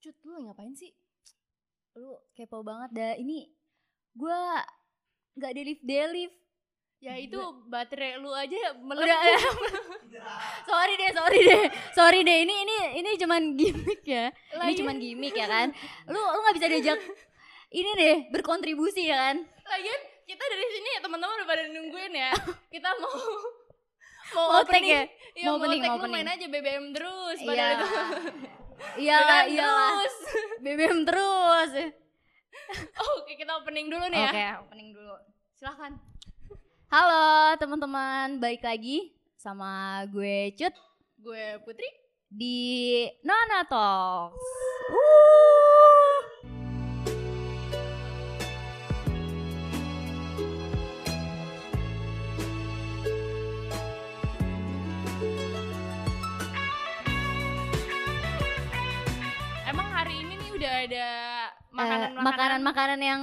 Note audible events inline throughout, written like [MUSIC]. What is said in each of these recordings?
Cut, lu ngapain sih? Lu kepo banget dah. Ini gua nggak delif delif. Ya itu baterai lu aja Udah, meledak. [LAUGHS] sorry deh, sorry deh, sorry deh. Ini ini ini cuman gimmick ya. Ini Lagian- cuman gimmick ya kan. Lu lu nggak bisa diajak ini deh berkontribusi ya kan. Lagian kita dari sini ya teman-teman udah pada nungguin ya. [LAUGHS] Kita mau mau Mau opening. ya? Iya, Mau mau, opening, mau lu main opening. aja BBM terus Iya. padahal itu. Iyalah, BBM iyalah. terus. [LAUGHS] BBM terus. Oke, kita opening dulu nih ya. Oke, opening dulu. Silahkan. Halo teman-teman, balik lagi sama gue Cut Gue Putri. di Nona Talks. Uh. Ada Eh, makanan-makanan makanan-makanan yang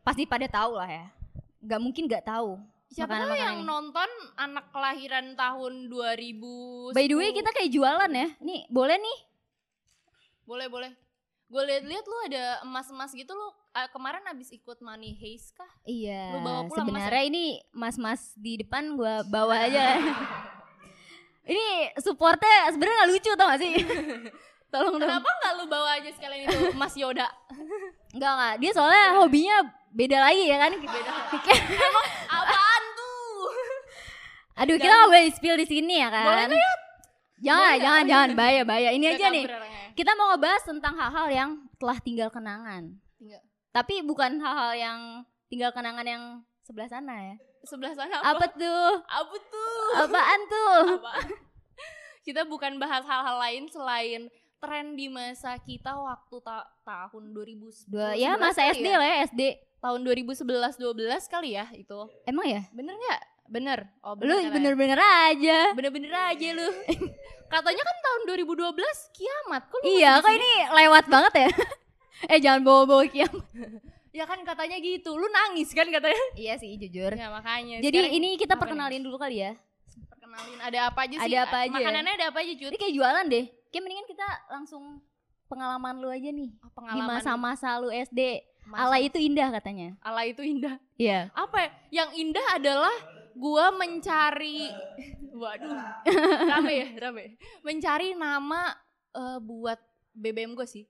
pasti pada tahu lah ya. Gak mungkin gak tahu. Siapa tahu makanan-makanan yang ini. nonton anak kelahiran tahun 2000 By the way kita kayak jualan ya. Nih boleh nih. Boleh, boleh. Gue liat-liat lu ada emas-emas gitu lu ah, kemarin abis ikut money haze kah? Iya. Lu bawa pulang, Mas, Sebenarnya ini mas-mas di depan gua [LAUGHS] bawa aja. ini supportnya sebenarnya gak lucu tau gak sih? [LAUGHS] Tolong dong. Kenapa nggak lu bawa aja sekalian itu emas Yoda? [LAUGHS] Enggak enggak. Dia soalnya hobinya beda lagi ya kan. Beda. [LAUGHS] Emang Apaan tuh? aduh kita nggak boleh spill di sini ya kan. Boleh nggak, Jangan, Boleh jangan, jangan bahaya bahaya. Ini aja nih. Kita mau ngebahas tentang hal-hal yang telah tinggal kenangan. Tinggal. Tapi bukan hal-hal yang tinggal kenangan yang sebelah sana ya. Sebelah sana Apa apa? tuh? Apa tuh? Apaan tuh? Apa? Kita bukan bahas hal-hal lain selain tren di masa kita waktu ta- tahun 2010. Dua, ya masa SD ya? lah ya SD. Tahun 2011 12 kali ya itu. Emang ya? Bener nggak? Bener. Oh, Lu kan ya? bener-bener aja. Bener-bener aja lu. [LAUGHS] Katanya kan tahun 2012 kiamat. Kok lu Iya, kok ini lewat banget ya? [LAUGHS] eh jangan bawa-bawa kiam. sini? [LAUGHS] Ya kan katanya gitu. Lu nangis kan katanya. iya sih jujur. Ya makanya. Jadi Sekarang ini kita apa nih? perkenalin dulu kali ya. perkenalin ada apa aja sih? Ada apa aja ya? Makanannya ada apa aja, Cut? Ini kayak jualan deh. Kayak mendingan kita langsung pengalaman lu aja nih. Oh, Di pengalaman masa-masa lu SD. masa- Ala itu indah katanya. ala itu indah. Iya. Apa ya? Yang indah adalah gua mencari [LAUGHS] waduh. rame ya, rame. Mencari nama eh, buat BBM gue sih.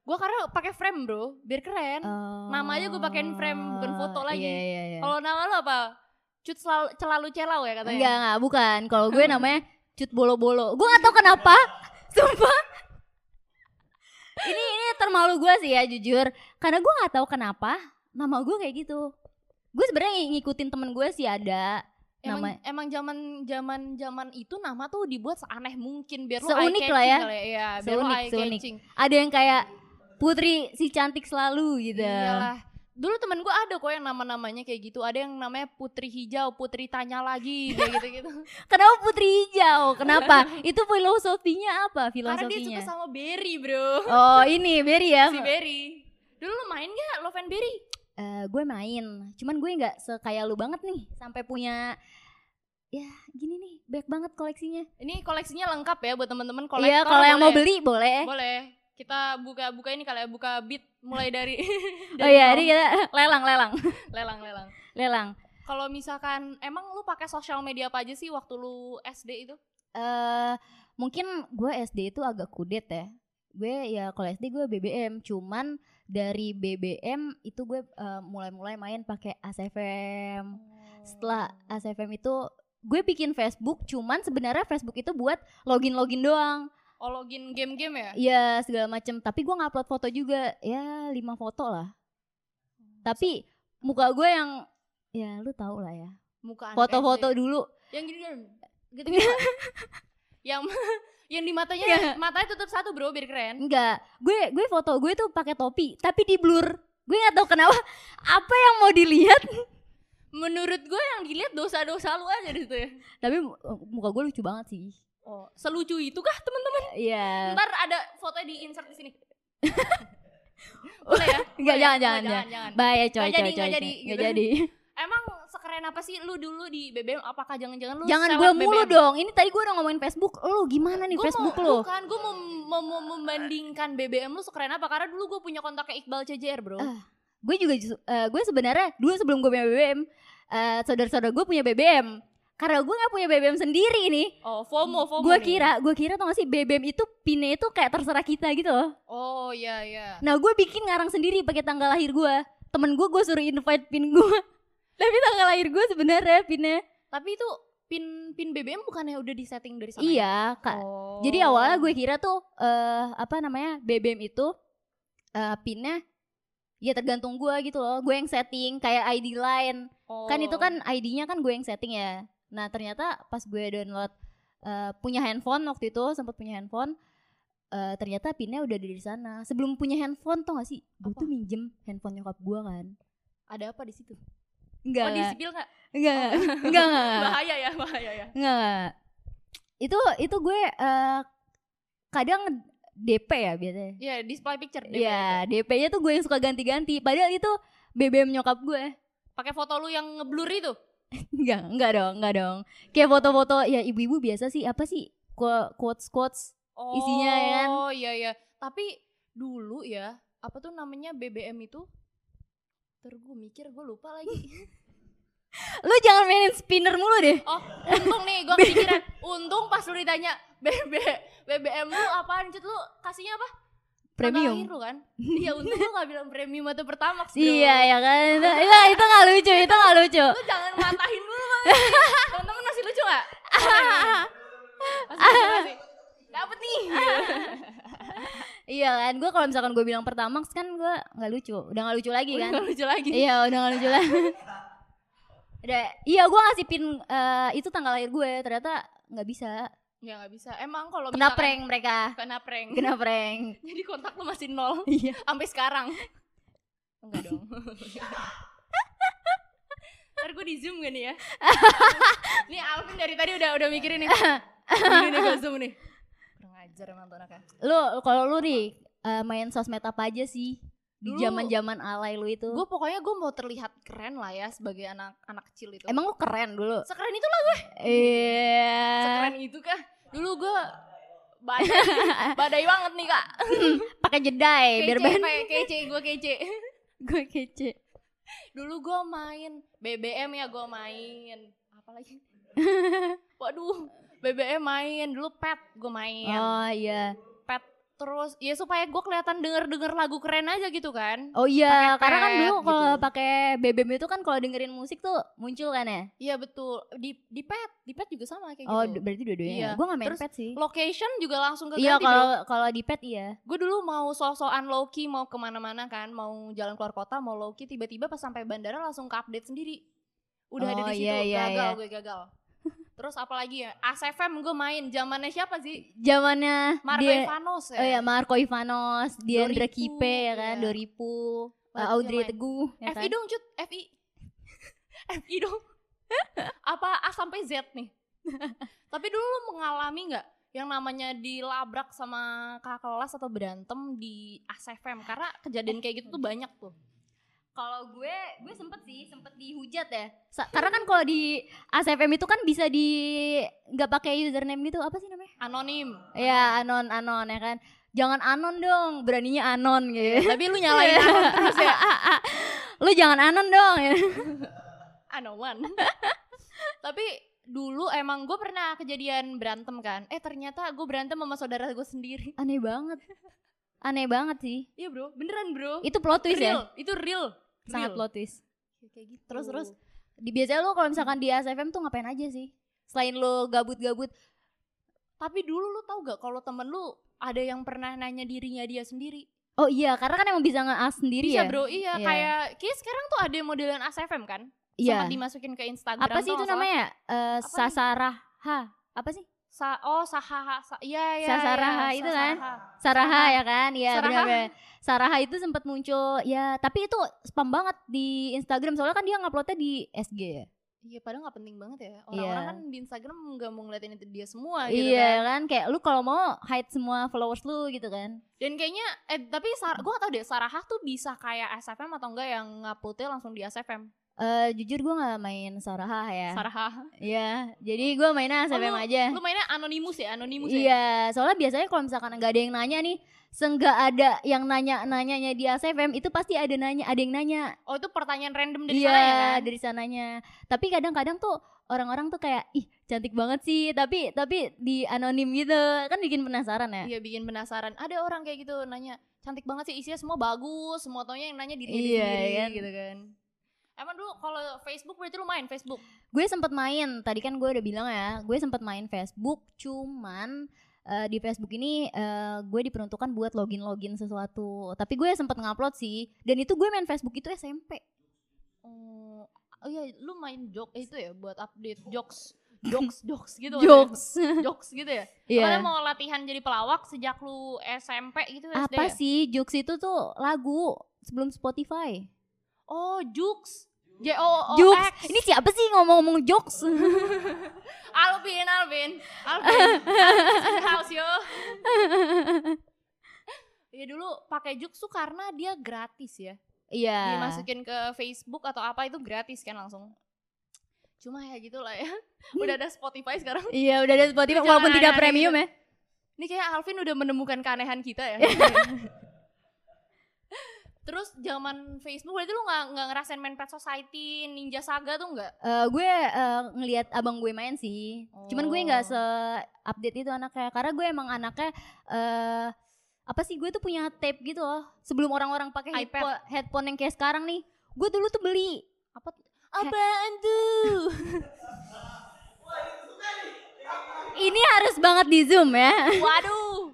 Gua karena pakai frame, Bro, biar keren. Nama aja gua pakein frame, bukan foto lagi. Iya, iya, iya. Kalau nama lu apa? Cut selalu celalu celau ya katanya. Enggak, enggak, bukan. Kalau gue namanya cut bolo-bolo. Gue gak tau kenapa. Sumpah. [LAUGHS] ini ini termalu gue sih ya jujur. Karena gue gak tahu kenapa nama gue kayak gitu. Gue sebenarnya ng- ngikutin temen gue sih ada. Emang Nama- emang zaman zaman zaman itu nama tuh dibuat seaneh mungkin biar Seunik lah ya. kali Iya, biar Seunik, seunik. Ada yang kayak Putri si cantik selalu gitu. Iyalah. Dulu temen gue ada kok yang nama-namanya kayak gitu. Ada yang namanya Putri Hijau, Putri Tanya lagi, kayak gitu-gitu. [LAUGHS] Kenapa Putri hijau? Kenapa? [LAUGHS] Itu filosofinya apa? Karena dia Filosofinya. suka sama Berry, bro. Oh ini Berry ya? [LAUGHS] Si Berry. Dulu lu main gak Love and Berry? Eh, gue main, cuman gue nggak sekaya lu banget nih, sampai punya ya gini nih, banyak banget koleksinya. Ini koleksinya lengkap ya buat teman-teman kolektor. Iya, kalau yang mau beli boleh. Boleh. Kita buka-buka ini kali ya, buka beat mulai dari [LAUGHS] [LAUGHS] Oh dari iya, nol. ini kita lelang, lelang, lelang-lelang. lelang. Kalau misalkan emang lu pakai sosial media apa aja sih waktu lu SD itu? Eh, mungkin gue SD itu agak kudet ya. Gue ya kalau SD gue BBM, cuman dari BBM itu gue eh, mulai-mulai main pakai ACFM. Setelah ACFM itu gue bikin Facebook, cuman sebenarnya Facebook itu buat login-login doang. Oh, login game-game ya? Iya segala macem. Tapi gue ngupload foto juga. Ya lima foto lah. Tapi muka gue yang Ya lu tau lah ya. Muka Foto-foto SD. dulu. Yang gini gitu gitu. [LAUGHS] Yang [LAUGHS] yang di matanya Iya. matanya tutup satu bro. Biar keren. Enggak. Gue gue foto gue tuh pakai topi Tapi di blur. Gue gak tahu kenapa. Apa yang mau dilihat? Menurut gue yang dilihat dosa-dosa lu aja di situ ya. Tapi mu- muka gue lucu banget sih oh selucu itu kah teman-teman Iya ntar ada fotonya di insert di sini [LAUGHS] boleh ya Enggak ya? jangan jangan jangan jangan coy Nggak coy jadi, coy coy. jadi, Nggak gitu. jadi [LAUGHS] emang sekeren apa sih lu dulu di BBM? Apakah jangan-jangan lu Jangan gue mulu BBM? dong. Ini tadi gue udah ngomongin Facebook. Lu gimana nih Gua Facebook mau, lu? Bukan, gue mau, mau, mau membandingkan BBM lu sekeren apa Karena dulu gue punya kontaknya Iqbal CJR bro Ah, Gue juga ju- eh, gue sebenarnya dulu sebelum gue punya BBM, eh, saudara-saudara gue punya BBM. Karena gue nggak punya BBM sendiri nih. Oh FOMO, FOMO Gue kira, gue kira tau gak sih BBM itu pinnya itu kayak terserah kita gitu loh. Oh iya iya Nah gue bikin ngarang sendiri pakai tanggal lahir gue. Temen gue gue suruh invite pin gue. [LAUGHS] Tapi tanggal lahir gue sebenarnya pinnya. Tapi itu pin pin BBM bukannya udah disetting dari sana? ya? Iya kak. Oh. Jadi awalnya gue kira tuh eh apa namanya BBM itu eh pinnya ya tergantung gue gitu loh. Gue yang setting kayak ID line. Oh. Kan itu kan ID-nya kan gue yang setting ya. Nah ternyata pas gue download eh, punya handphone waktu itu sempat punya handphone. eh, ternyata pinnya udah ada di sana. Sebelum punya handphone tau gak sih? Gue tuh minjem handphone nyokap gue kan. ada apa di situ? Enggak, Oh di sipil nggak? enggak, enggak, [LAUGHS] enggak, Bahaya ya, bahaya ya. enggak. Itu itu gue eh, kadang DP ya biasanya. Iya, display picture. Iya, DP-nya tuh gue yang suka ganti-ganti. Padahal itu BBM nyokap gue. Pakai foto lu yang ngeblur itu. Enggak, enggak dong, enggak dong. Kayak foto-foto ya ibu-ibu biasa sih. Apa sih? Quotes quotes. Oh, Isinya ya kan? Oh iya iya. Tapi dulu ya, apa tuh namanya BBM itu? Terus gue mikir, gue lupa lagi. [LAUGHS] Lu jangan mainin spinner mulu deh. Oh, untung nih gue [LAUGHS] kepikiran. Untung pas lu ditanya BB, BBM lu apaan? Cut lu kasihnya apa? Premium. lu kan? Iya, untung lu gak bilang premium atau pertamax bro. Iya ya kan. Itu, itu, itu gak lucu, itu gak lucu. Lu jangan matahin dulu. Temen-temen masih lucu gak? Masih lucu gak? Dapet nih. Iya kan, gue kalau misalkan gue bilang Pertamax kan gue nggak lucu, udah nggak lucu lagi kan? Udah lucu lagi. iya, udah nggak lucu lagi. udah, iya gue ngasih pin eh, itu tanggal lahir gue, ternyata nggak bisa. Ya gak bisa. Emang kalau Kena prank mereka, Kena prank. kena prank. [LAUGHS] Jadi kontak lu masih nol Iya. sampai sekarang. Enggak dong. [LAUGHS] Ntar gue di zoom gak nih ya? [LAUGHS] nih Alvin dari tadi udah udah mikirin nih. Ini nih gue zoom nih. Kurang ajar emang tuh anaknya. Lu kalau lu nih eh, main sosmed apa aja sih di zaman-zaman alay lu itu? Gue pokoknya gue mau terlihat keren lah ya sebagai anak anak kecil itu. Emang lu keren dulu? sekeren itu lah gue. Iya. Sekeren itu kah? Dulu gue badai, [LAUGHS] badai banget nih kak. [LAUGHS] Pakai jedai biar kayak kece, gue kece. gue kece. Dulu gue main BBM ya gue main. Apa lagi? [LAUGHS] Waduh, BBM main. Dulu pet gue main. Oh iya. Terus ya supaya gue kelihatan denger-denger lagu keren aja gitu kan. Oh iya, Pakai karena kan dulu kalau gitu. pakai BBM itu kan kalau dengerin musik tuh muncul kan ya? Iya betul. Di di pet, di pet juga sama kayak Oh, gitu. d- berarti dua-duanya. Iya. Gue gak main Terus pet sih. Location juga langsung ke Iya, kalau kalau di pet iya. gue dulu mau so-soan low key mau ke mana-mana kan mau jalan keluar kota mau low key tiba-tiba pas sampai bandara langsung ke update sendiri udah ada Oh, di situ iya, iya, gagal iya. gue gagal terus apalagi ya? ASFM gue main. Zamannya siapa sih? Zamannya Marco dia Ivanos ya? Oh ya Marco Ivanos, Diandra 2000, Kipe ya kan, iya. Doripu, uh, Audrey. Teguh ya FI kan. dong cut. FI [LAUGHS] FI dong. [LAUGHS] Apa A sampai Z nih? [LAUGHS] Tapi dulu lu mengalami nggak yang namanya dilabrak sama kakak kelas atau berantem di ASFM karena kejadian kayak gitu tuh banyak tuh Kalau gue, gue sempet sih, sempet dihujat ya. Sa- karena kan kalau di ASFM itu kan bisa di nggak pakai username gitu, apa sih namanya? anonim Ya anon anon ya kan. Jangan anon dong, beraninya anon gitu. tapi lu nyalain anon terus ya [LAUGHS] Lu jangan anon dong [LAUGHS] ya. anoman [LAUGHS] tapi dulu emang gue pernah kejadian berantem kan eh ternyata gue berantem sama saudara gue sendiri Aneh banget. Aneh banget sih. iya bro beneran bro Itu plot twist real ya. itu real Sangat plot twist. kayak gitu Terus terus di biasanya lu kalau misalkan di ASFM tuh ngapain aja sih? Selain lu gabut-gabut. tapi dulu lu tau gak kalau temen lu ada yang pernah nanya dirinya dia sendiri Oh iya, karena kan emang bisa nge-as sendiri bisa ya. bro iya Iya. kayak kayak sekarang tuh ada modelan ASFM kan Iya. sempat dimasukin ke Instagram Apa sih itu namanya? Eh Apa nih? Sasaraha. Apa sih? Sa oh sahaha sa iya iya Sasaraha iya, itu kan? Saraha ya kan? Iya Saraha. benar-benar. Saraha itu sempat muncul ya, tapi itu spam banget di Instagram soalnya kan dia nguploadnya di SG ya. Iya padahal gak penting banget ya Orang-orang Iya. kan di Instagram gak mau ngeliatin itu dia semua gitu iya kan kan? kayak lu kalau mau hide semua followers lu gitu kan. Dan kayaknya eh tapi Sar gue gak tau deh Sarah tuh bisa kayak SFM atau enggak yang nguploadnya langsung di SFM Eh, jujur gue nggak main Saraha ya. Sarah. Iya, jadi gue mainnya Oh, ASFM lu- aja. Lu mainnya anonimus ya, anonimus ya. Iya, soalnya biasanya kalau misalkan nggak ada yang nanya nih, seenggak ada yang nanya nanyanya di ASFM itu pasti ada nanya, ada yang nanya. Oh, itu pertanyaan random dari iya, sana ya kan? dari sananya. Tapi kadang-kadang tuh orang-orang tuh kayak ih cantik banget sih, tapi tapi di anonim gitu kan bikin penasaran ya. Iya, bikin penasaran. Ada orang kayak gitu nanya, cantik banget sih isinya semua bagus, semua taunya yang nanya diri Iya, sendiri kan? gitu kan. Emang dulu kalau Facebook berarti lu main Facebook? Gue sempet main, tadi kan gue udah bilang ya, gue sempet main Facebook, cuman eh, di Facebook ini eh, gue diperuntukkan buat login-login sesuatu. Tapi gue sempet ngupload sih, dan itu gue main Facebook itu SMP. Oh, oh iya, lu main jok eh, itu ya buat update jokes, [LAUGHS] jokes, jokes gitu. kan ya? Jokes. jokes gitu ya. [LAUGHS] Iya. Karena mau latihan jadi pelawak sejak lu SMP gitu SD Apa ya? sih jokes itu tuh lagu sebelum Spotify? Oh, jokes. J O O. X. Ini siapa sih ngomong-ngomong jokes? [LAUGHS] Alvin, Alvin, Alvin, house yo. Ya dulu pakai Jux tuh karena dia gratis ya. Iya. Dimasukin ke Facebook atau apa itu gratis kan langsung. Cuma ya gitulah ya. Udah ada Spotify sekarang. Iya, udah ada Spotify walaupun tidak premium gitu. ya. Ini kayak Alvin udah menemukan keanehan kita ya. [LAUGHS] Terus zaman Facebook berarti lu nggak nggak ngerasain main Pet Society, Ninja Saga tuh nggak? Eh, gue eh, ngelihat abang gue main sih. Cuman gue nggak Oh. se update itu anaknya karena gue emang anaknya eh apa sih gue tuh punya tape gitu loh. Sebelum orang-orang pakai headphone, headphone yang kayak sekarang nih. Gue dulu tuh beli. Apa? Apaan tuh? [LAUGHS] Ini harus banget di zoom ya. Waduh.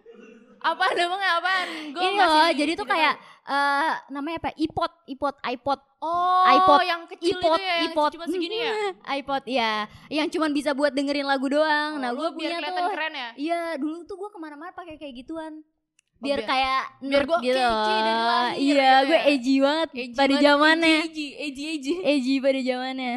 Apaan emangnya apaan? Ini masih loh, di- jadi tuh tidak kayak tahu. Eh namanya apa? iPod, iPod, iPod, oh, iPod, yang kecil iPod, itu ya, iPod. cuma segini ya. [LAUGHS] iPod ya, yang cuman bisa buat dengerin lagu doang. nah, Oh, gue lu biar punya tuh. keren ya. Iya, dulu tuh gue ke mana-mana pakai kayak gituan. Oh, Biar kayak biar gua gitu. dari lahir Iya, gitu gue ya. edgy banget Edgy pada zamannya. Edgy, edgy, edgy. Edgy pada zamannya.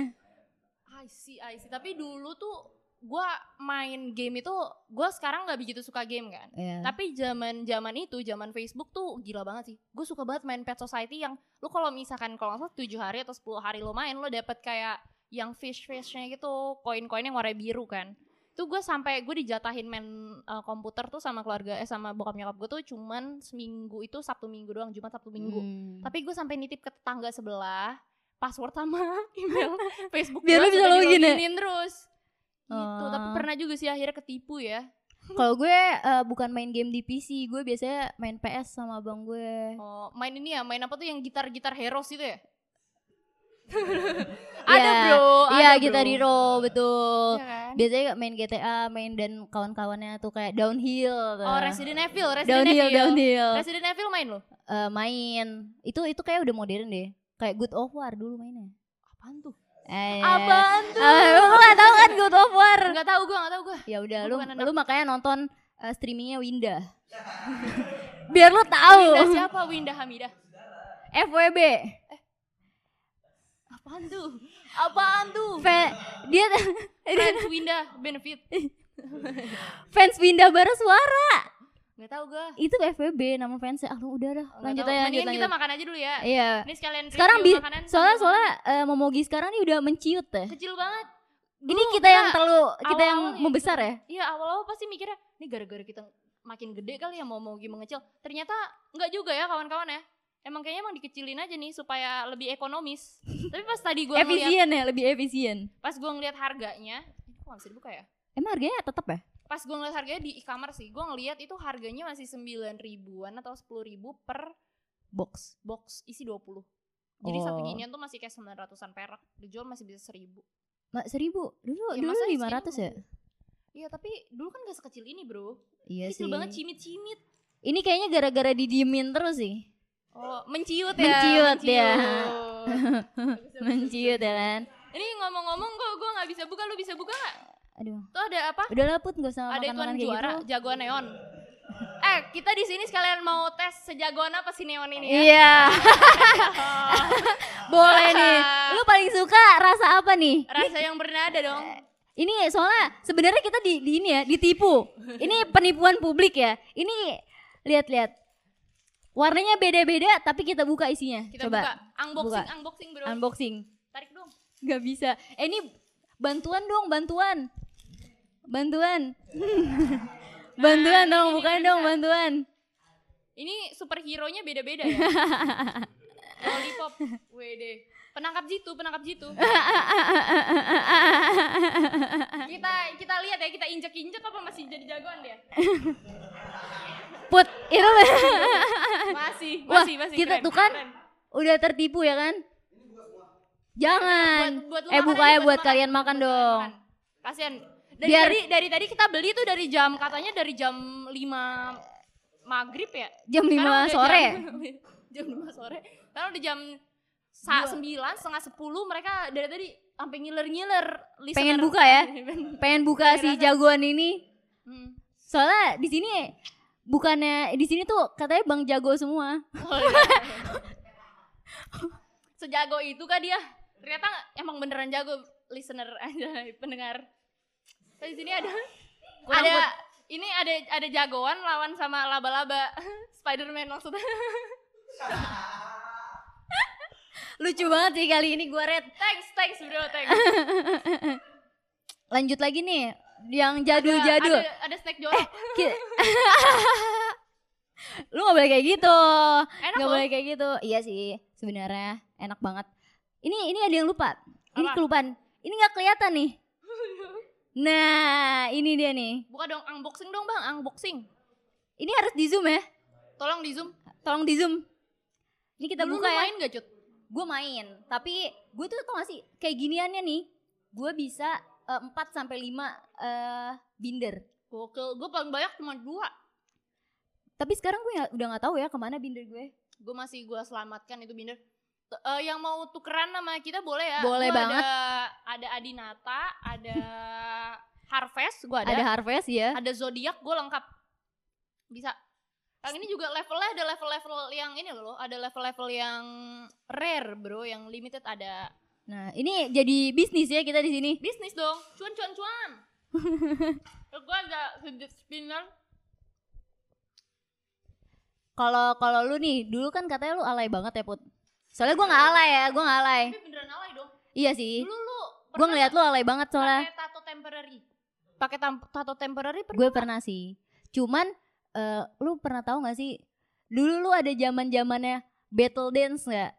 I see, I see. Tapi dulu tuh gua main game itu, gua sekarang nggak begitu suka game kan. Iya. Tapi zaman zaman itu, zaman Facebook tuh gila banget sih. Gue suka banget main Pet Society yang lu kalau misalkan kalau nggak salah 7 hari atau 10 hari lo main, lo dapet kayak yang fish-fishnya gitu, koin-koin yang warna biru kan. Itu gue sampai gue dijatahin main uh, komputer tuh sama keluarga eh sama bokap nyokap gue tuh cuman seminggu itu Sabtu Minggu doang, Jumat Sabtu Minggu. Hmm. Tapi gue sampai nitip ke tetangga sebelah password sama [LAUGHS] email [LAUGHS] Facebook Biar lu bisa login ya? terus. Gitu, tapi Oh. pernah juga sih akhirnya ketipu ya. Kalau gue eh, bukan main game di PC, gue biasanya main PS sama abang gue. Oh, main ini ya, main apa tuh yang gitar-gitar heroes itu ya? [LAUGHS] Ada bro, Iya, ada, Guitar bro. Hero, betul. Iya kan? Biasanya main GTA, main dan kawan-kawannya tuh kayak downhill. tuh. Oh Resident Evil, Resident downhill, Evil. downhill. Resident Evil main lo? Eh, main. Itu itu kayak udah modern deh. Kayak Good of War dulu mainnya. Apaan tuh? Eh, Apaan tuh? Eh, lu gak tau kan Good of War? Enggak tahu gue, enggak tahu gue. Ya udah lu lu makanya nonton eh, streamingnya Winda. [LAUGHS] Biar lu tahu. Winda siapa? Winda Hamidah. FWB. Apaan tuh? Apaan tuh? Fa- dia Friends Winda Benefit. [LAUGHS] fans Winda Barasuara. Enggak tahu gue. Itu FWB nama fansnya. Ah, udah dah. Lanjut aja, lanjut, Mendingan kita makan aja dulu ya. Iya. Ini sekalian Sekarang review bi makanan soalnya soalnya eh, Momogi sekarang nih udah menciut ya. kecil banget. Ini Dulu kita yang kita- terlalu kita yang membesar ya. Iya awal-awal pasti mikirnya ini gara-gara kita makin gede kali ya mau mengecil. Ternyata enggak juga ya kawan-kawan ya. Emang kayaknya emang dikecilin aja nih supaya lebih ekonomis. [LAUGHS] Tapi pas tadi gue ngeliat, Efisien ya, lebih efisien. pas gue ngeliat harganya, ini kok gak bisa dibuka ya? Emang harganya tetap ya? Pas gue ngeliat harganya di e-commerce sih, gue ngeliat itu harganya masih 9 ribuan atau 10 ribu per Box. box isi 20. Jadi satu Oh. ginian tuh masih kayak 900-an perak. Dijual masih bisa 1000. Mak seribu dulu Ya, dulu lima ratus ya? Iya tapi dulu kan gak sekecil ini bro. Iya Kecil sih. banget cimit-cimit. Ini kayaknya gara-gara didiemin terus sih. Oh, menciut ya. Menciut ya. menciut. [LAUGHS] Menciut ya kan. Ini ngomong-ngomong kok gue nggak bisa buka, lu bisa buka nggak? Aduh. Tuh ada apa? Udah lah put gak usah ada kayak juara, gitu. jagoan neon. Eh, kita di sini sekalian mau tes sejagoan apa si neon ini ya? Iya. [LAUGHS] Boleh nih. Lu paling suka rasa apa nih? Rasa yang bernada dong. Ini soalnya sebenarnya kita di, di ini ya ditipu. Ini penipuan publik ya. Ini lihat-lihat. Warnanya beda-beda tapi kita buka isinya. Kita Coba buka unboxing, Buka. unboxing bro. unboxing. Tarik dong. Gak bisa. Eh ini bantuan dong, bantuan. Bantuan. [LAUGHS] bantuan dong, bukan dong bantuan. Ini superhero-nya beda-beda ya. [LAUGHS] Lollipop, WD. Penangkap jitu, penangkap jitu. [LAUGHS] kita kita lihat ya, kita injek-injek apa masih jadi jagoan dia? Put, itu Masih, Wah, masih, masih. kita keren, tuh kan keren. udah tertipu ya kan? Jangan. Buat- buat eh buka ya buat makan. kalian makan dong. Makan. Dari, Biar- dari dari tadi kita beli tuh dari jam katanya dari jam 5 maghrib ya. Jam 5 Sekarang udah sore. [LAUGHS] Jam, jam 5 sore. Sekarang udah jam sa 9, setengah 10 mereka dari tadi sampai ngiler-ngiler. listener. Pengen buka ya? [LAUGHS] Pengen buka si jagoan ini. Hmm. Soalnya di sini bukannya di sini tuh katanya Bang Jago semua. Oh, iya. [LAUGHS] Sejago itu kah dia? Ternyata emang beneran jago listener aja pendengar. Di sini ada Kurang ada put- ini ada ada jagoan lawan sama laba-laba [LAUGHS] Spiderman maksudnya. [LAUGHS] Lucu banget sih kali ini gua red. thanks, thanks bro, thanks. [LAUGHS] Lanjut lagi nih yang Ada- jadul-jadul. Ada, ada snack jorok. Ki- Lu gak boleh kayak gitu. Enak Gak loh. boleh kayak gitu. Iya sih, sebenarnya enak banget. Ini ini ada yang lupa. Ini Apa? kelupaan. Ini nggak kelihatan nih. Nah, ini dia nih. Buka dong unboxing dong bang, unboxing. Ini harus di zoom ya. Tolong di zoom. Tolong di zoom. Ini kita Dulu buka ya. main gak cut? Gue main, tapi gue tuh tau gak sih kayak giniannya nih. Gue bisa 4 sampai 5 eh binder. Gokil, gue paling banyak cuma dua. Tapi sekarang gue udah nggak tahu ya ke mana binder gue. Gue masih gue selamatkan itu binder. T- eh, yang mau tukeran sama kita boleh ya? Boleh Gua banget. Ada, ada Adinata, ada Harvest, gue ada. Ada Harvest ya. ada zodiak gue lengkap bisa yang ini juga levelnya ada level-level yang ini loh ada level-level yang rare bro yang limited ada Nah, ini jadi bisnis ya kita di sini. bisnis dong cuan cuan cuan [LAUGHS] gue ada sedikit spinner Kalau kalau lu nih, dulu kan katanya lu alay banget ya, Put. Soalnya gua nggak alay ya, gua nggak alay. tapi beneran alay dong Iya sih. dulu lu Gua ngeliat lu alay banget soalnya. pakai tato temporary pakai tato temporary pernah Gue pernah sih. Cuman eh, lu pernah tahu nggak sih? Dulu lu ada zaman zamannya battle dance nggak?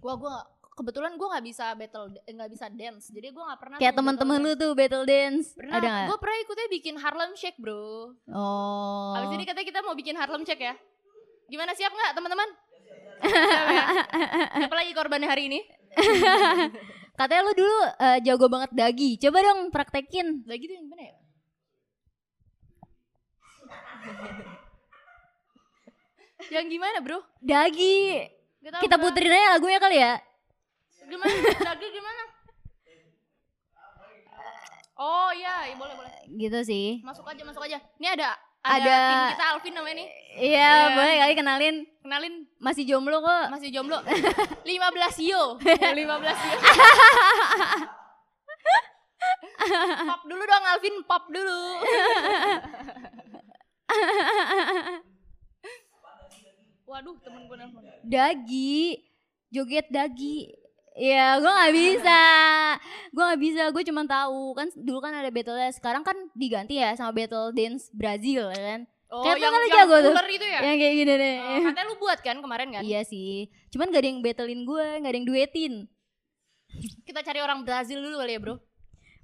gua gua kebetulan gue nggak bisa battle eh, nggak bisa dance jadi gue nggak pernah Kayak teman-teman lu tuh battle dance. pernah Ada gue pernah ikutnya bikin Harlem Shake bro Oh. Abis ini katanya kita mau bikin Harlem Shake ya. Gimana siap nggak teman-teman? [LAUGHS] Ya? Siapa lagi korbannya hari ini? [LAUGHS] Katanya lu dulu eh, jago banget dagi. Coba dong praktekin. Lagi tuh yang gimana ya? [LAUGHS] yang gimana bro? Dagi. Gak tahu Kita puterin aja lagunya kali ya. Gimana? Lagi gimana? [LAUGHS] Oh iya, iya, boleh boleh. Gitu sih. Masuk aja, masuk aja. Ini ada ada, Ada- tim kita Alvin namanya nih. Iya, Iya. boleh kali kenalin. Kenalin Masih jomblo kok. masih jomblo. [LAUGHS] 15 yo. [LAUGHS] 15 yo. [LAUGHS] pop dulu dong Alvin, pop dulu. Waduh, temen gue nelfon. Dagi, joget dagi. Ya, gue nggak bisa. Gue nggak bisa. Gue cuma tahu kan dulu kan ada battle dance. Sekarang kan diganti ya sama battle dance Brazil ya kan. Oh, Ternyata yang, kan yang jago tuh. itu ya? Yang kayak gini deh. Oh, katanya lu buat kan kemarin kan? Iya sih. Cuman gak ada yang battlein gue, gak ada yang duetin. Kita cari orang Brazil dulu kali ya, Bro.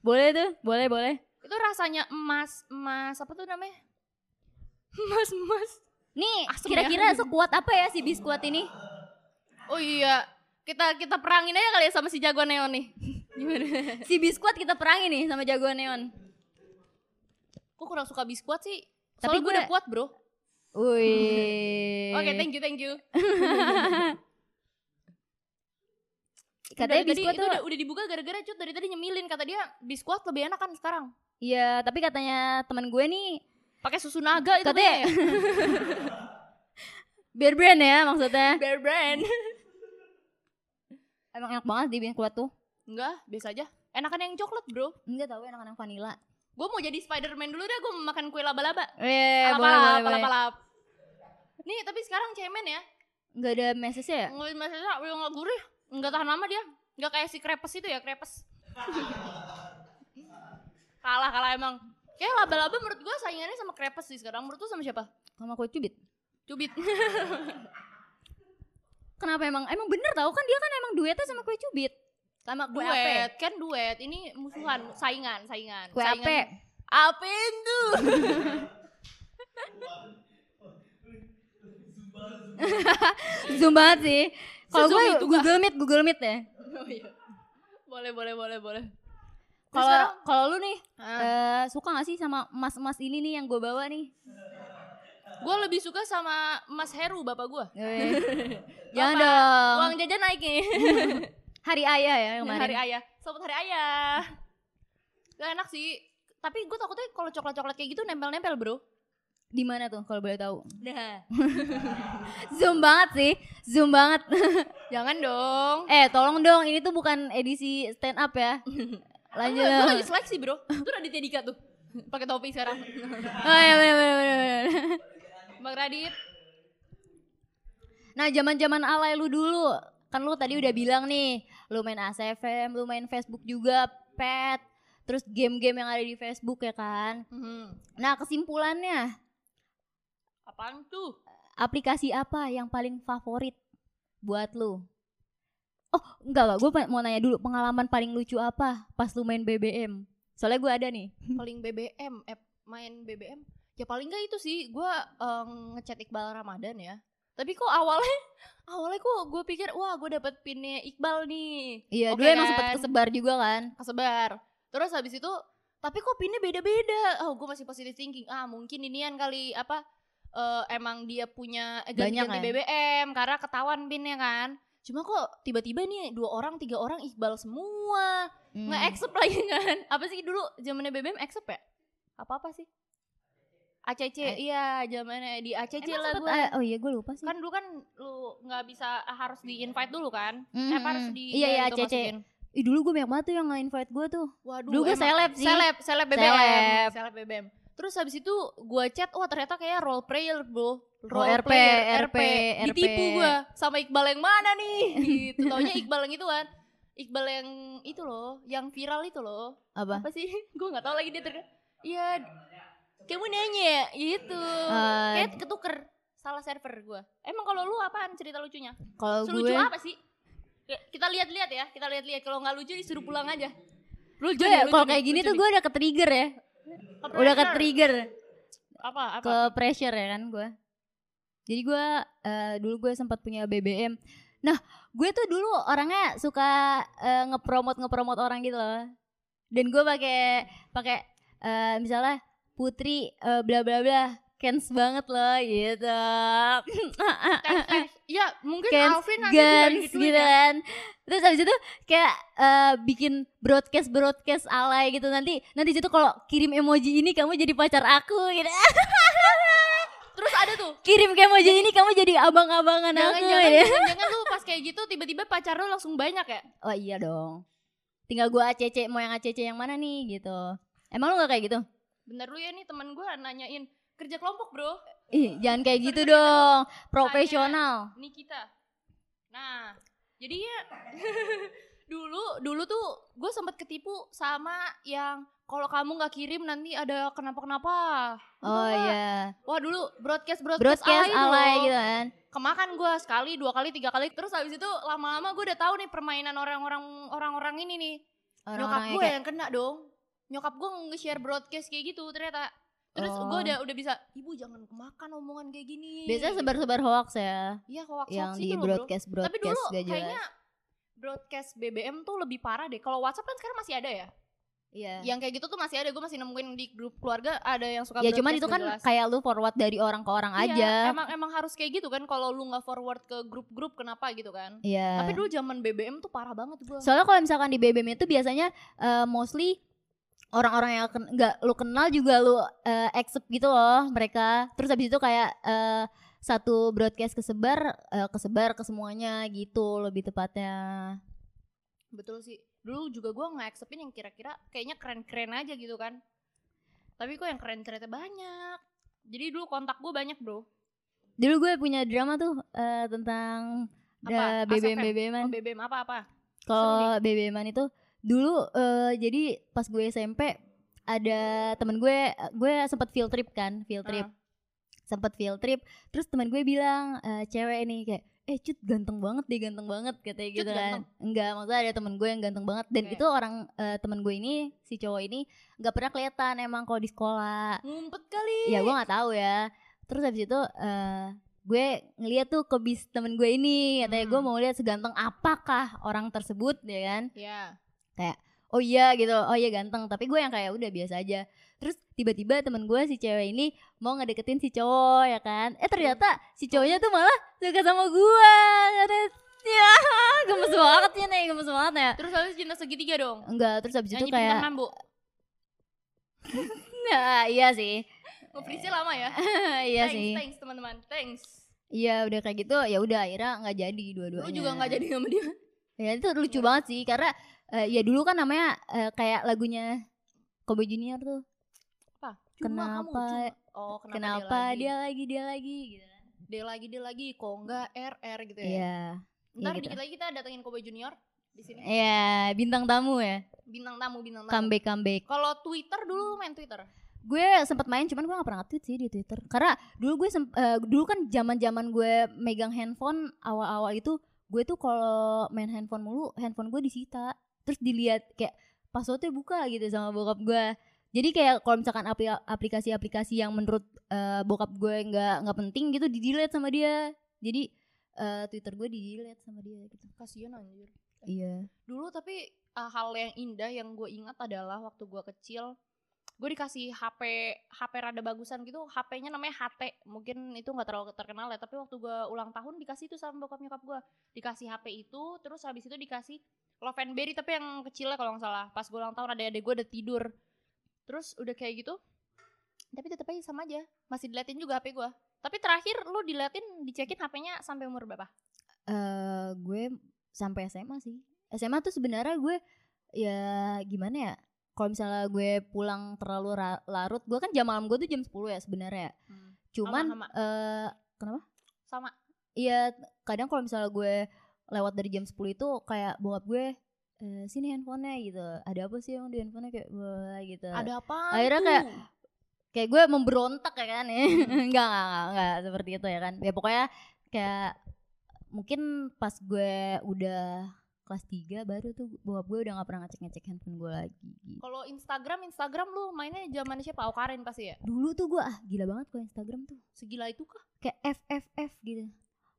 Boleh tuh, boleh boleh. Itu rasanya emas, emas apa tuh namanya? [LAUGHS] Emas, emas. Nih, kira-kira ya. sekuat apa ya si biskuat ini? Oh iya, kita kita perangin aja kali ya sama si jagoan neon nih. [LAUGHS] Gimana? Si biskuat kita perangin nih sama jagoan neon. Gue kurang suka biskuat sih. Tapi Soalnya gue gue- udah kuat bro. Wih. [LAUGHS] Oke, thank you, thank you. [LAUGHS] Katanya biskuat itu tuh udah, udah dibuka gara-gara cut dari tadi nyemilin kata dia biskuat lebih enak kan sekarang. Iya, tapi katanya teman gue nih Pakai susu naga itu Katanya- ya. bear brand ya maksudnya. Bear brand. Emang enak banget di biskuat tuh. Enggak, biasa aja. Enakan yang coklat bro. Enggak tahu enak yang vanilla. Gue mau jadi Spiderman dulu deh, gue makan kue laba-laba. Eh, boleh boleh boleh. Nih, tapi sekarang cemen ya. Enggak ada message ya? Nggak masalah, udah nggak gurih. Nggak tahan lama dia. Nggak kayak si krepes itu ya, krepes. [LAUGHS] kalah, kalah emang. Kayak laba-laba menurut gue saingannya sama krepes sih sekarang. Menurut lu sama siapa? Sama kue cubit. Cubit. [LAUGHS] Kenapa emang? Emang bener tau kan dia kan emang duetnya sama kue cubit. Sama kue ape. duet, kan duet. Ini musuhan, saingan, saingan. Kue saingan. ape. Apa itu? Zoom banget sih. Kalau gue itu. Google Meet, Google Meet ya. oh iya. Boleh, boleh, boleh, boleh. Kalau kalau lu nih Ah. eh, suka gak sih sama emas-emas ini nih yang gue bawa nih? Gue lebih suka sama Mas Heru, bapak gue. [LAUGHS] [LAUGHS] Jangan Bapak, dong. Uang jajan naik nih. [LAUGHS] Hari ayah ya kemarin. hari ayah. Selamat hari ayah. Gak enak sih. Tapi gue takutnya kalau coklat-coklat kayak gitu nempel-nempel bro. Di mana tuh kalau boleh tahu? Nah. Zoom banget sih, zoom banget. Jangan dong. eh tolong dong, ini tuh bukan edisi stand up ya. Lanjut. Gue lagi seleksi bro. Tuh Raditya Dika tuh. Pakai topi sekarang. Oh iya bener bener bener. Bang Radit. Nah zaman-zaman alay lu dulu, kan lu tadi udah bilang nih, lu main ACFM, lu main Facebook juga, pet, terus game-game yang ada di Facebook ya kan. Mhm. Nah kesimpulannya, Apaan tuh? aplikasi apa yang paling favorit buat lu? Oh enggak enggak, gue mau nanya dulu pengalaman paling lucu apa pas lu main BBM? Soalnya gue ada nih. Paling BBM, app main BBM. Ya paling gak itu sih. Gue eh, ngechat Iqbal Ramadan ya. Tapi kok awalnya, [LAUGHS] awalnya kok gue pikir, wah gue dapet pinnya Iqbal nih. Iya, Oke dulu emang sempet kan? kesebar juga kan. kesebar. Terus habis itu tapi kok pinnya beda-beda. Oh, gue masih positive thinking. Ah, mungkin inian kali apa eh, emang dia punya eh, ganti-ganti ya? BBM karena ketahuan pinnya kan. Cuma kok tiba-tiba nih dua orang tiga orang Iqbal semua Hmm. nggak accept lagi [LAUGHS] kan? Apa sih dulu zamannya BBM accept ya? Apa apa sih? ACC, Eh. iya zamannya di ACC Emang lah gue. ah, oh iya gue lupa sih. Kan dulu kan lu nggak bisa harus di invite dulu kan? Mm, Eh, apa harus di Iya, iya, ACC. masukin. Ih dulu gue banyak banget tuh yang nge-invite gue tuh. Waduh, Dulu gue seleb sih. Seleb, seleb BBM. Seleb. Seleb BBM. Terus habis itu gue chat, wah ternyata kayak role player bro. Role RP, player, RP. Ditipu gue sama Iqbal yang mana nih? [LAUGHS] gitu. Taunya Iqbal yang itu kan. Iqbal yang itu loh, yang viral itu loh. Apa? Apa sih? [LAUGHS] gue nggak tahu lagi dia ter. Iya. Kamu nanya ya? Gitu. Eh, Kayak ketuker salah server gue. Emang kalau lu apaan cerita lucunya? Kalau gue apa sih? Ya, kita lihat-lihat ya, kita lihat-lihat. Kalau nggak lucu disuruh pulang aja. Lucu gue nih, lucu kalau kayak gini lucu tuh gue udah ke trigger ya. Ke Udah ke trigger apa apa ke pressure ya kan gue. Jadi gue eh, dulu gue sempat punya BBM. Nah, gue tuh dulu orangnya suka eh, ngepromot ngepromot orang gitu loh. Dan gue pakai pakai eh, misalnya Putri eh, bla bla bla Kens banget loh gitu. Iya, mungkin Kens Alvin nanti digituin gitu ya. kan terus habis itu kayak eh, bikin broadcast broadcast alay gitu nanti nanti situ kalau kirim emoji ini kamu jadi pacar aku gitu [LAUGHS] Terus ada tuh. kirim ke emoji ini kamu jadi abang-abangan aku Jangan-jangan gitu. jangan lu [LAUGHS] pas kayak gitu tiba-tiba pacar lu langsung banyak ya? oh iya dong tinggal gua ACC mau yang ACC yang mana nih gitu emang lu gak kayak gitu Bener lu ya nih teman gue nanyain kerja kelompok bro. ih jangan kayak gitu dong profesional Ini kita. Nah, jadi ya [LAUGHS] dulu dulu tuh gue sempat ketipu sama yang kalau kamu nggak kirim nanti ada kenapa-kenapa. oh iya Wah dulu broadcast broadcast, broadcast alay, alay gitu kan Kemakan gue sekali, dua kali, tiga kali. Terus habis itu lama-lama gue udah tahu nih permainan orang-orang orang-orang ini nih. Nyokap orang-orang gue kayak yang kena dong. Nyokap gue nge-share broadcast kayak gitu ternyata. Terus Oh. gue udah udah bisa, ibu jangan kemakan omongan kayak gini. biasanya sebar-sebar hoax ya Iya hoax yang hoax di itu loh bro. broadcast Tapi broadcast dulu gak jelas kayaknya broadcast BBM tuh lebih parah deh. Kalau WhatsApp kan sekarang masih ada ya. iya Yang kayak gitu tuh masih ada. Gue masih nemuin di grup keluarga ada yang suka ya cuman broadcast itu kan jelas. kayak lu forward dari orang ke orang Iya, aja Emang emang harus kayak gitu kan kalau lu nggak forward ke grup-grup kenapa gitu kan. Iya. Tapi dulu zaman BBM tuh parah banget gue. Soalnya kalau misalkan di BBM itu biasanya eh, mostly orang-orang yang nggak lu kenal juga lu eh, accept gitu loh mereka. Terus habis itu kayak eh, satu broadcast kesebar eh, kesebar ke semuanya gitu lebih tepatnya. Betul sih. Dulu juga gue nge-acceptin yang kira-kira kayaknya keren-keren aja gitu kan. Tapi kok yang keren ternyata banyak. Jadi dulu kontak gue banyak bro. Dulu gue punya drama tuh eh, tentang Apa? BBM? BBM Oh, BBM apa-apa? Kalau BBM-an itu dulu eh, jadi pas gue SMP ada temen gue gue sempat field trip kan, field trip. Ah. Sempat field trip, terus teman gue bilang eh, cewek ini kayak eh cut ganteng banget deh ganteng banget katanya Cut gitu kan ganteng? enggak maksudnya ada temen gue yang ganteng banget dan Oke. itu orang eh, temen gue ini si cowok ini nggak pernah kelihatan emang kalau di sekolah Ngumpet kali. ya gue nggak tahu ya terus habis itu eh gue ngeliat tuh ke bis temen gue ini katanya gue Hmm. mau lihat seganteng apakah orang tersebut ya kan Ya. oh iya gitu oh iya ganteng tapi gue yang kayak udah biasa aja terus tiba-tiba temen gue si cewek ini mau ngedeketin si cowok ya kan eh ternyata si cowoknya tuh malah suka sama gue karena ya [LAUGHS] gemes banget ya nih gemes banget ya Terus habis cinta segitiga dong. enggak terus habis itu Nyanyi kayak bintang [LAUGHS] mambo. nah, iya sih Nge-freeze lama ya. [LAUGHS] iya thanks, sih thanks teman-teman. Thanks. iya udah kayak gitu ya udah akhirnya nggak jadi dua-duanya Lu juga nggak jadi sama dia. ya itu lucu banget sih karena eh, ya dulu kan namanya eh, kayak lagunya Kobe Junior tuh Apa? Kenapa- kamu cuma- Oh, kenapa, kenapa dia, dia lagi dia lagi gitu lagi? Dia lagi dia lagi kok enggak RR gitu ya. iya Ntar gitu. dikit lagi kita datengin Kobe Junior di sini. iya bintang tamu ya Bintang tamu, bintang tamu. comeback comeback Kalau Twitter dulu lu main Twitter. gue sempat main cuman gue gak pernah nge-tweet sih di Twitter karena dulu gue sem- eh, dulu kan zaman zaman gue megang handphone awal-awal itu gue tuh kalau main handphone mulu handphone gue disita terus dilihat kayak passwordnya buka gitu sama bokap gue jadi kayak kalau misalkan apli- aplikasi-aplikasi yang menurut eh, bokap gue nggak nggak penting gitu di delete sama dia. Jadi eh, Twitter gue di delete sama dia gitu. Kasian anjir. iya. Dulu tapi uh, hal yang indah yang gue ingat adalah waktu gue kecil gue dikasih HP HP rada bagusan gitu HP-nya namanya HT mungkin itu nggak terlalu terkenal ya tapi waktu gue ulang tahun dikasih itu sama bokap nyokap gue dikasih HP itu terus habis itu dikasih Love and Berry tapi yang kecilnya kalau nggak salah. Pas gue ulang tahun ada adek gue udah tidur. Terus udah kayak gitu tapi tetap aja sama aja. Masih diliatin juga HP gue tapi terakhir lu diliatin dicekin HP-nya sampai umur berapa? Eh gue sampai SMA sih. SMA tuh sebenarnya gue ya gimana ya kalau misalnya gue pulang terlalu larut gue kan jam malam gue tuh jam 10 ya sebenarnya. Cuman Sama, sama. eh sama. Iya kadang kalau misalnya gue lewat dari jam 10 itu kayak bokap gue eh, sini handphonenya gitu. Ada apa sih emang di handphonenya? kayak wah gitu. Ada apa Akhirnya kayak- kayak gue memberontak ya kan ya. [LAUGHS] Enggak, enggak enggak enggak seperti itu ya kan. Ya pokoknya kayak mungkin pas gue udah kelas 3 baru tuh bokap gue udah gak pernah ngecek-ngecek handphone gue lagi gitu. Kalau Instagram, Instagram lu mainnya zaman siapa? Aukarin pasti ya. dulu tuh gue ah gila banget kalau Instagram tuh Segila itu kah? kayak FFF gitu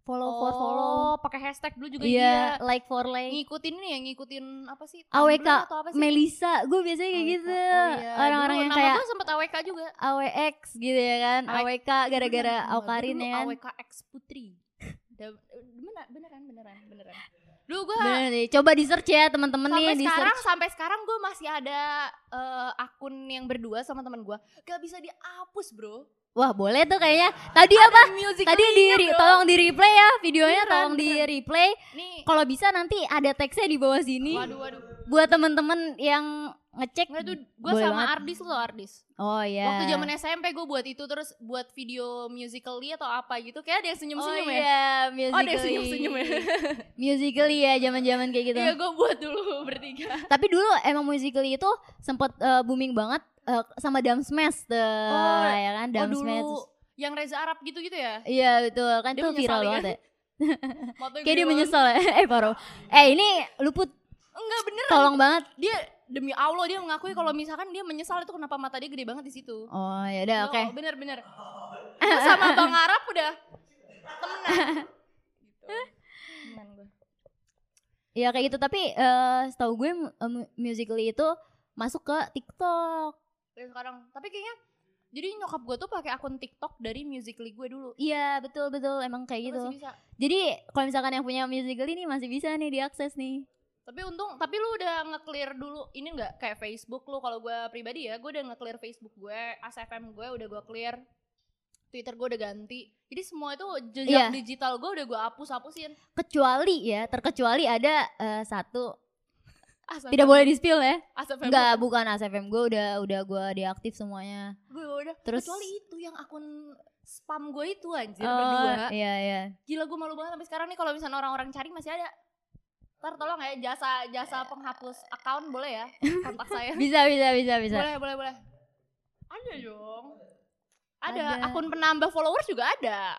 follow for follow Oh, pakai hashtag dulu juga iya dia. like for like Ngikutin ini ya, ngikutin apa sih? AWK, atau apa sih? Melisa gue biasanya kayak AWK. gitu Oh iya. orang-orang yang kayak gue sempet AWK juga. AWX gitu ya kan AWK. Gara-gara Aukarin ya kan AWK X Putri. Da- bener, beneran, beneran, beneran. Dulu gue Bener nih, coba di search ya teman-teman nih di sekarang search. sampai sekarang gue masih ada eh, akun yang berdua sama teman gue gak bisa dihapus bro Wah boleh tuh kayaknya. Tadi Ada apa? Tadi di bro. tolong di replay ya videonya Beneran, tolong di replay. nih Kalau bisa nanti ada teksnya di bawah sini waduh waduh buat teman-teman yang ngecek. Nggak tuh gue sama banget. Ardis lo Ardis Oh iya. Waktu zaman SMP gue buat itu terus buat video musically atau apa gitu Kayak ada yang Oh senyum-senyum ya iya, Oh ada yang musically. senyum-senyum ya [LAUGHS] musically ya zaman-zaman kayak gitu. Iya gue buat dulu [LAUGHS] bertiga Tapi dulu emang musically itu sempat eh, booming banget eh, sama Dam Smash tuh, Oh, ya kan Oh Dam dulu Smash. yang Reza Arab gitu-gitu ya Iya betul kan Dia tuh viral ya? banget ya. [LAUGHS] Kayak dia menyesal ya. Eh Paro. Eh ini luput Enggak beneran tolong banget. Dia demi Allah dia mengakui kalau misalkan dia menyesal itu kenapa mata dia gede banget di situ Oh ya udah oke. Oh, bener-bener sama Bang Arab udah temenan gitu. Temenan gue Ya kayak gitu tapi eh setahu gue mu- musically itu masuk ke TikTok. Dari sekarang Tapi kayaknya Jadi nyokap gue tuh pakai akun TikTok dari Musical.ly gue dulu Iya betul betul emang kayak Itu gitu. masih bisa Jadi kalau misalkan yang punya musically ini masih bisa nih diakses nih. Tapi untung, tapi lu udah nge-clear dulu ini enggak kayak Facebook lu kalau gue pribadi ya, gue udah nge-clear Facebook gue, ASFM gue udah gue clear. Twitter gue udah ganti. Jadi semua itu jejak Iya. digital gue udah gue hapus-hapusin. Kecuali ya terkecuali ada eh, satu [LAUGHS] tidak boleh di spill ya. ASFM Enggak bukan ASFM gue udah udah gue deaktif semuanya. gue udah. Terus- Kecuali itu yang akun spam gue itu anjir Oh, berdua. Iya iya. Gila gue malu banget sampai sekarang nih kalau misalnya orang-orang cari masih ada. Ntar tolong ya jasa jasa penghapus account boleh ya kontak saya. [LAUGHS] Bisa bisa bisa bisa. Boleh boleh boleh. Ada dong. Ada. Ada. akun penambah followers juga ada.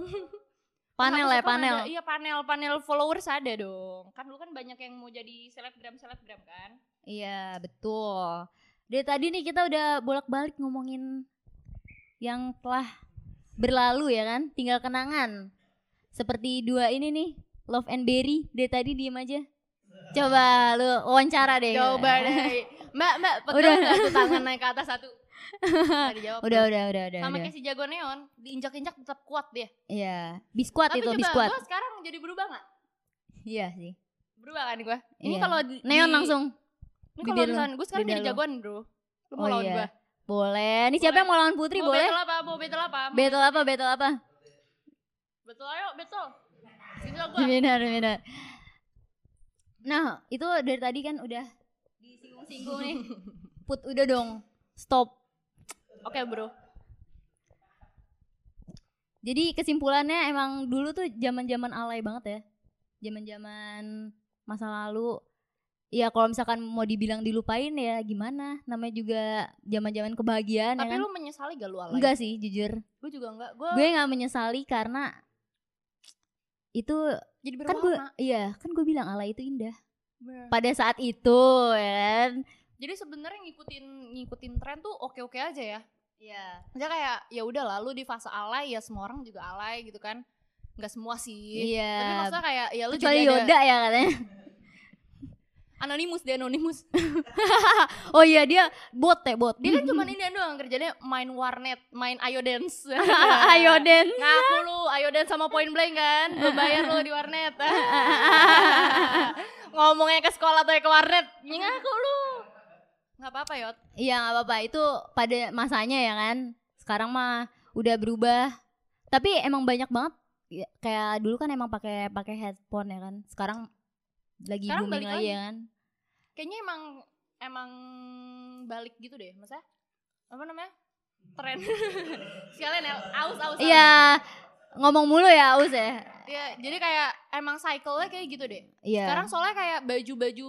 [LAUGHS] Panel ya panel. ada. Iya panel panel followers ada dong. Kan dulu kan banyak yang mau jadi selebgram selebgram kan. Iya betul. Dari tadi nih kita udah bolak-balik ngomongin yang telah berlalu ya kan, tinggal kenangan. Seperti dua ini nih, Love and Berry. Dari tadi diem aja. Coba lu wawancara deh. Coba [LAUGHS] deh. Mbak mbak Udah. pegang tuh tangan naik ke atas satu. [LAUGHS] Dijawab. Udah tuh. udah udah udah. Sama udah. kayak si jago neon, diinjak-injak tetap kuat dia. Iya, biskuat Tapi itu coba biskuat. gue sekarang jadi berubah nggak? Iya sih. Berubah kan gue? Ini Iya. kalau Neon di- langsung. Ini kalau misalnya gue sekarang jadi jagoan bro. Lu mau Oh lawan iya. gue? Boleh. Nih siapa Boleh. yang mau lawan Putri Mau boleh? battle apa? Mau battle apa? Mau Battle apa? Battle apa? Betul ayo, betul. Benar benar nah itu dari tadi kan udah disinggung-singgung nih. [LAUGHS] Put udah dong. Stop. Oke bro. jadi kesimpulannya emang dulu tuh zaman zaman alay banget ya. Zaman zaman masa lalu. Ya kalau misalkan mau dibilang dilupain ya gimana? Namanya juga zaman zaman kebahagiaan ya Tapi kan? lu menyesali gak lu alay? enggak sih jujur. Gue juga enggak. Gue gue nggak menyesali karena itu jadi kan gue iya kan gue bilang alay itu indah Bener. pada saat itu ya kan Jadi sebenarnya ngikutin ngikutin tren tuh oke-oke aja ya. iya Maksudnya kayak ya udah lalu di fase alay ya semua orang juga alay gitu kan. Enggak semua sih. Iya. Tapi maksudnya kayak ya lu kecuali jadi ada Yoda ya katanya anonimus dia anonimus. [LAUGHS] oh iya dia bot ya bot Dia kan [LAUGHS] cuma ini doang kerjanya main warnet, main ayo dance. ayo [LAUGHS] Den Ngaku lu ayo dance sama point blank kan. Gue bayar lu di warnet. Ngomongnya ke sekolah atau ke warnet, ngaku lu. Nggak apa-apa Yot. iya nggak apa-apa itu pada masanya ya kan sekarang mah udah berubah tapi emang banyak banget ya, kayak dulu kan emang pakai pakai headphone ya kan sekarang lagi Sekarang booming lagi lagi. ya kan Kayaknya emang emang balik gitu deh, maksudnya apa namanya? Tren. [LAUGHS] Sekalian ya, aus. aus. iya ngomong mulu ya Aus ya Iya, jadi kayak emang cycle-nya kayak gitu deh. iya Sekarang soalnya kayak baju-baju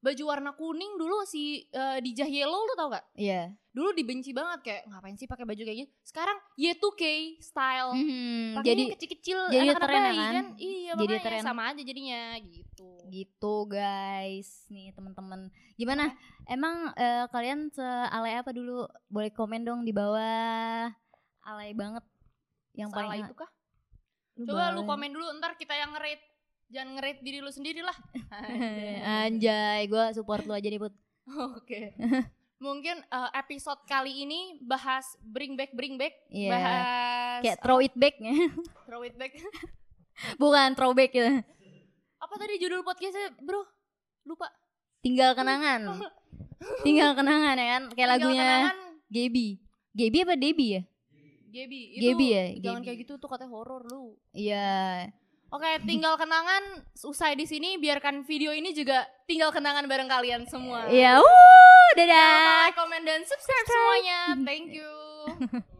baju warna kuning dulu si eh, dijah yellow lu tau gak? iya Dulu dibenci banget kayak ngapain sih pakai baju kayak gitu. Sekarang Y2K style. Mhm, Pakainya jadi kecil-kecil jadi anak-anak tren bayi kan? Iya, Jadi makanya tren. sama aja jadinya gitu. gitu guys nih teman-teman gimana emang eh, kalian sealay apa dulu boleh komen dong di bawah alay banget yang paling itu kah? Lu Coba lu komen dulu ntar kita yang nge-rate. Jangan nge-rate diri lu sendiri lah. [LAUGHS] anjay gue support lu aja nih put Oke. Mungkin eh, episode kali ini bahas bring back bring back, Iya. bahas kayak throw it back [LAUGHS] throw it back. [LAUGHS] bukan throwback gitu Apa tadi judul podcastnya, Bro? Lupa. tinggal kenangan tinggal kenangan ya kan kayak Tinggal lagunya kenangan Gaby Gaby apa Debbie ya Gaby. Itu Gaby ya, Jangan Gaby. kayak gitu tuh katanya horor lu. iya Oke, tinggal kenangan usai di sini biarkan video ini juga tinggal kenangan bareng kalian semua. iya uh Jangan lupa dadah like, comment dan subscribe semuanya. Thank you. [LAUGHS]